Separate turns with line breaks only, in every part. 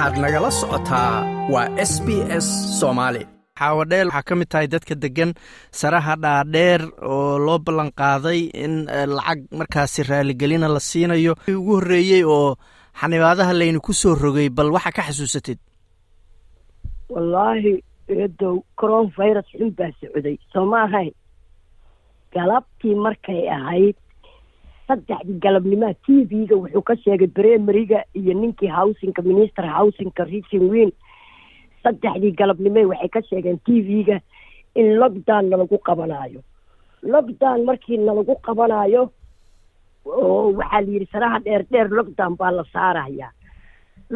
waxaad nagala socotaa waa s b s soomaali xaawadheel waxaa ka mid tahay dadka degan saraha dhaadheer oo loo ballan qaaday in lacag markaasi raaligelina la siinayo. Ugu horreeyey oo xanibaadaha laynu ku soo rogay bal waxa ka xasuusatid?
Wallaahi eedow coron virus xun baa socday. Soo ma ahayn galabtii markay ahayd saddexdii galabnimaa t v-ga wuxuu ka sheegay bremeriga iyo ninkii howsinka minister howsinka richin win saddexdii galabnimee waxay ka sheegeen t v-ga in lockdown nalagu qabanaayo. Lockdown markii nalagu qabanaayo oo waxaa la yidhi saraha dheer dheer lockdown baa la saarayaa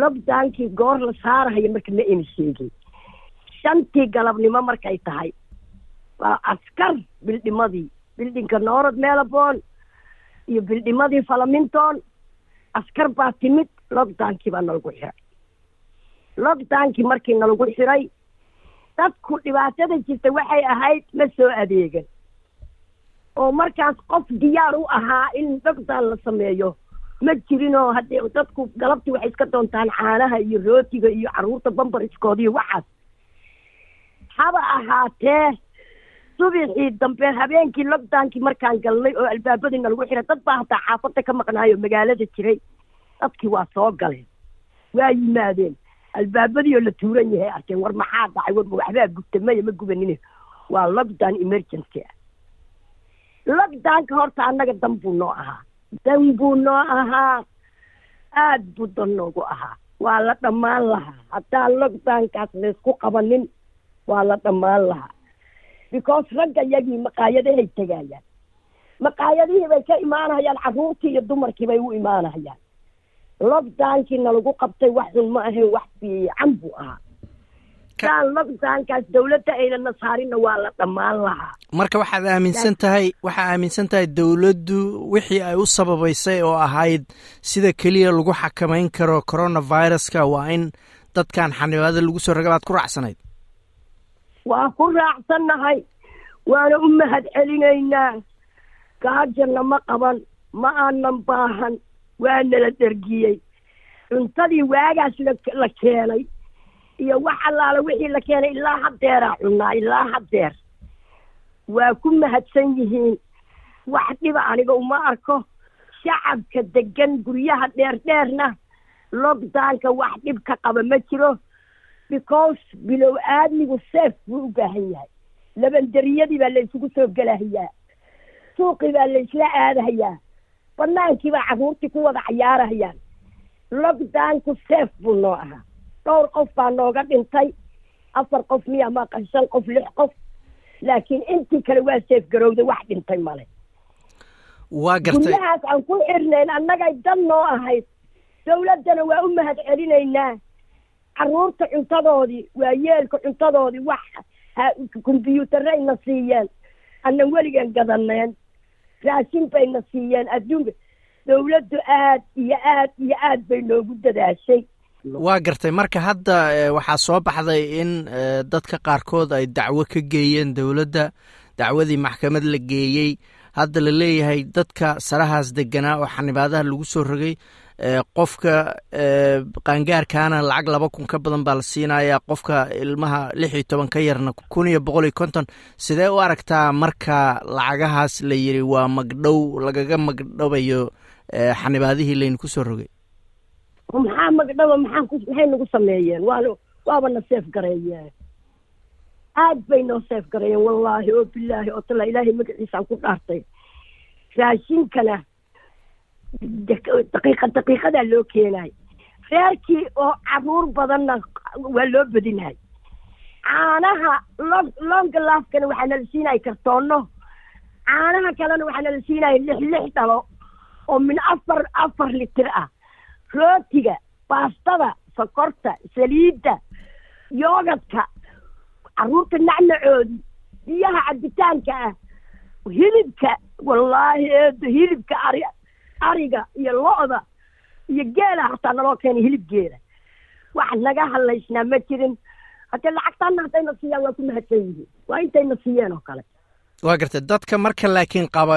lockdownkii goor la saarahaya marka ma ina sheegin. Shantii galabnimo markay tahay waa askar bildhimadii. Bildhinka noorod melabon iyo bildhimadii falaminton askar baa timid lockdownkii baa nalagu xiray. Lockdownkii markii nalagu xiray dadku dhibaatada jirta waxay ahayd ma soo adeegan oo markaas qof diyaar u ahaa in lockdown la sameeyo ma jirinoo haddee dadku galabtii waxay iska doontaan caanaha iyo rootiga iyo carruurta bambariskooda waxaas haba ahaatee subixii dambe habeenkii lockdownkii markaan galnay oo albaabadii nalagu xiray dad baa hataa xaafadda ka maqnaayo magaalada jiray. Dadkii waa soo galeen waa yimaadeen. Albaabadii oo la tuuran yahay arkeen war maxaa dhacay? War waxbaa gubta? Maya ma gubanine waa lockdown emergency. Ah lockdownka horta annaga dan buu noo ahaa. Dan buu noo ahaa. Aad buu dan noogu ahaa. Waa la dhammaan lahaa. Haddaan lockdownkaas laysku qabanin waa la dhammaan lahaa because ragga yagii maqaayadahay tegayaan maqaayadihii bay ka imaanayaan carruurtii iyo dumarkii bay u imaanayaan lockdownkii nalagu qabtay wax xun ma ahayn wax fiican buu ahaa. Saan lockdownkaas dawladda aynana saarinna waa la dhammaan lahaa.
Marka waxaad aaminsan tahay waxaa aaminsan tahay dowladdu wixii ay u sababaysay oo ahayd sida keliya lagu xakamayn karo coronaviruska waa in dadkan xanibaada lagu soo raga baad ku raacsanayd.
Waa ku raacsannahay waana u mahad celinaynaa. Gaajana ma qaban ma aanan baahan. Waana la dhergiyey cuntadii waagaas la keenay iyo wax allaala wixii la keenay ilaa haddeeraa cunnaa ilaa haddeer waa ku mahadsan yihiin. Wax dhiba aniga uma arko. Shacabka degan guryaha dheer dheerna lockdownka wax dhib ka qaba ma jiro. Because bilow aadmigu safe buu u baahan yahay labanderiyadii baa la isugu soo gelahayaa suuqii baa la isla aadahayaa banaankii baa carruurtii ku wada cayaarahayaan lockdownku safe buu noo ahaa dhowr qof baa nooga dhintay afar qof miya maqa shan qof lix qof laakiin intii kale waa safe garowday wax dhintay male
waa gartay
guryahaas aan ku xirnayn annagay dan noo ahayd dawladdana waa u mahad celinaynaa carruurta cuntadoodii waa yeelka cuntadoodii wax kombyuutarayna siiyeen annan weligan gadaneen raashin bayna siiyeen adduunka dawladdu aad iyo aad iyo aad bay noogu dadaashay.
Waa gartay. Marka hadda waxaa soo baxday in dadka qaarkood ay dacwo ka geeyeen dowladda dacwadii maxkamad la geeyey. Hadda la leeyahay dadka sarahaas deganaa oo xanibaadaha lagu soo rogay qofka qaangaarkaana lacag laba kun ka badan baa la siinaya qofka ilmaha lix iyo toban ka yarna kun iyo boqol iyo konton. Sidee u aragtaa marka lacagahaas la yidhi waa magdhow lagaga magdhobayo xanibaadihii laynu soo rogay
maxaa magdhaba ku maxay nagu sameeyeen? Waana waaba na seef gareeyeen. Aad bay noo seef gareeyeen wallaahi oo bilaahi oo tala ilaahay magaciisaan ku dhaartay. Raashinkana daqiiqa daqiiqadaa loo keenay reerkii oo carruur badanna waa loo badinahay caanaha long longa laafkana waxaa nala siinaya kartoono caanaha kalena waxaa nala siinaya lix lix dhalo oo min afar afar litir ah rootiga baastada sokorta saliidda yoogadka carruurta nacnacoodi biyaha cabitaanka ah hilibka wallaahi eedo hilibka ari ariga iyo lo-da iyo geela hataa naloo keenay hilib geela. Wax naga hadlaysnaa ma jirin. Haddee lacagtaana haddayna siiyaan waa ku mahadsan yihiin. Waa intayna siiyeen oo kale.
Waa gartay dadka marka laakiin qaba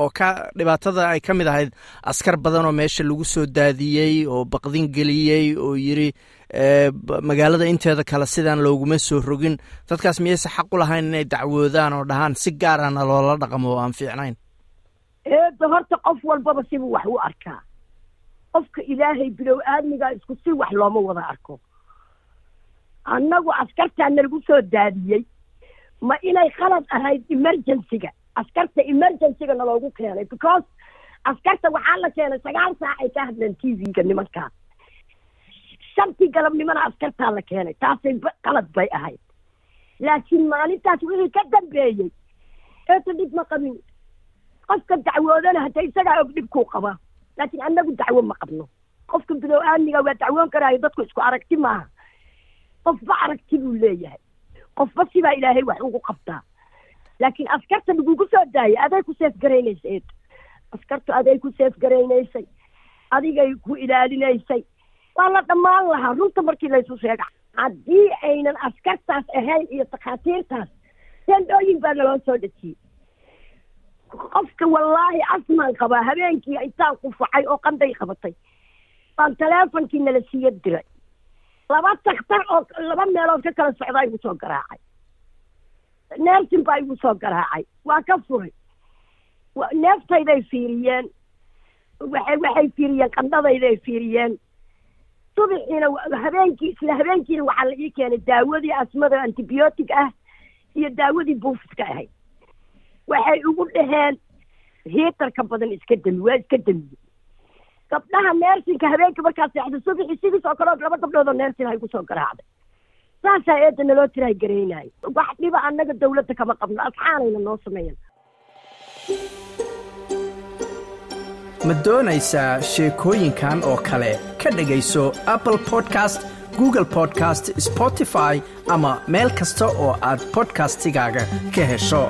oo ka dhibaatada ay ka mid ahayd askar badan oo meesha lagu soo daadiyey oo baqdin geliyey oo yiri magaalada inteeda kale sidaan looguma soo rogin. Dadkaas miyayse xaq u lahayn inay dacwoodaan oo dhahaan si gaarana loola dhaqmo oo aan fiicnayn
eedda horta qof walbaba sibuu wax u arkaa qofka ilaahay bilow aadmigaa isku si wax looma wada arko. Annagu askartaa nalagu soo daadiyey ma inay khalad ahayd emergencyga. Askarta emergencyga naloogu keenay because askarta waxaa la keenay sagaal saac ay ka hadleen t v-ga nimankaas shantii galabnimona askartaa la keenay taasay qalad bay ahayd. Laakiin maalintaas wixii ka dambeeyey eeta dhib ma qabin qofka dacwoodana hadda isagaa og dhibkuu qabaa laakiin annagu dacwo ma qabno. Qofka bilow aadmiga waa dacwoon karaayo dadku isku aragti maaha. Qofba aragti buu leeyahay. Qofba sibaa ilaahay wax ugu qabtaa laakiin askarta lagugu soo daayay aday ku seef garaynaysa eed askartu aday ku seef garaynaysay. Adigay ku ilaalinaysay. Waa la dhammaan lahaa. Runta markii laysu sheega haddii aynan askartaas ahayn iyo takhaatiirtaas tendhooyin baa naloo soo dhejiyey qofka wallaahi asmaan qabaa habeenkii intaan qufacay oo qanday qabatay. Baan teleefonkii nala siiya diray laba takhtar oo laba meelood ka kala socdaa igu soo garaacay. Neefsin baa igu soo garaacay. Waa ka furay. Neeftayday fiiriyeen. Waxay waxay fiiriyeen qandhadayday fiiriyeen. Subaxiina habeenkii isla habeenkiina waxaa la ii keenay daawadii asmada antibiyootic ah iyo daawadii buufiska ahayd waxay ugu dhaheen hiitarka badan iska dami waa iska damiye gabdhaha neersinka habeenka markaa seexda subaxii sidiis oo kale laba gabdhoodoo neersin ha igu soo garaacday. Saasaa eedda naloo tirahay garaynayo wax dhiba annaga dawladda kama qabno asxaanayna noo sameeyan.
Ma doonaysaa sheekooyinkan oo kale? Ka dhegayso apple podcast google podcast spotify ama meel kasta oo aad bodkastigaaga ka hesho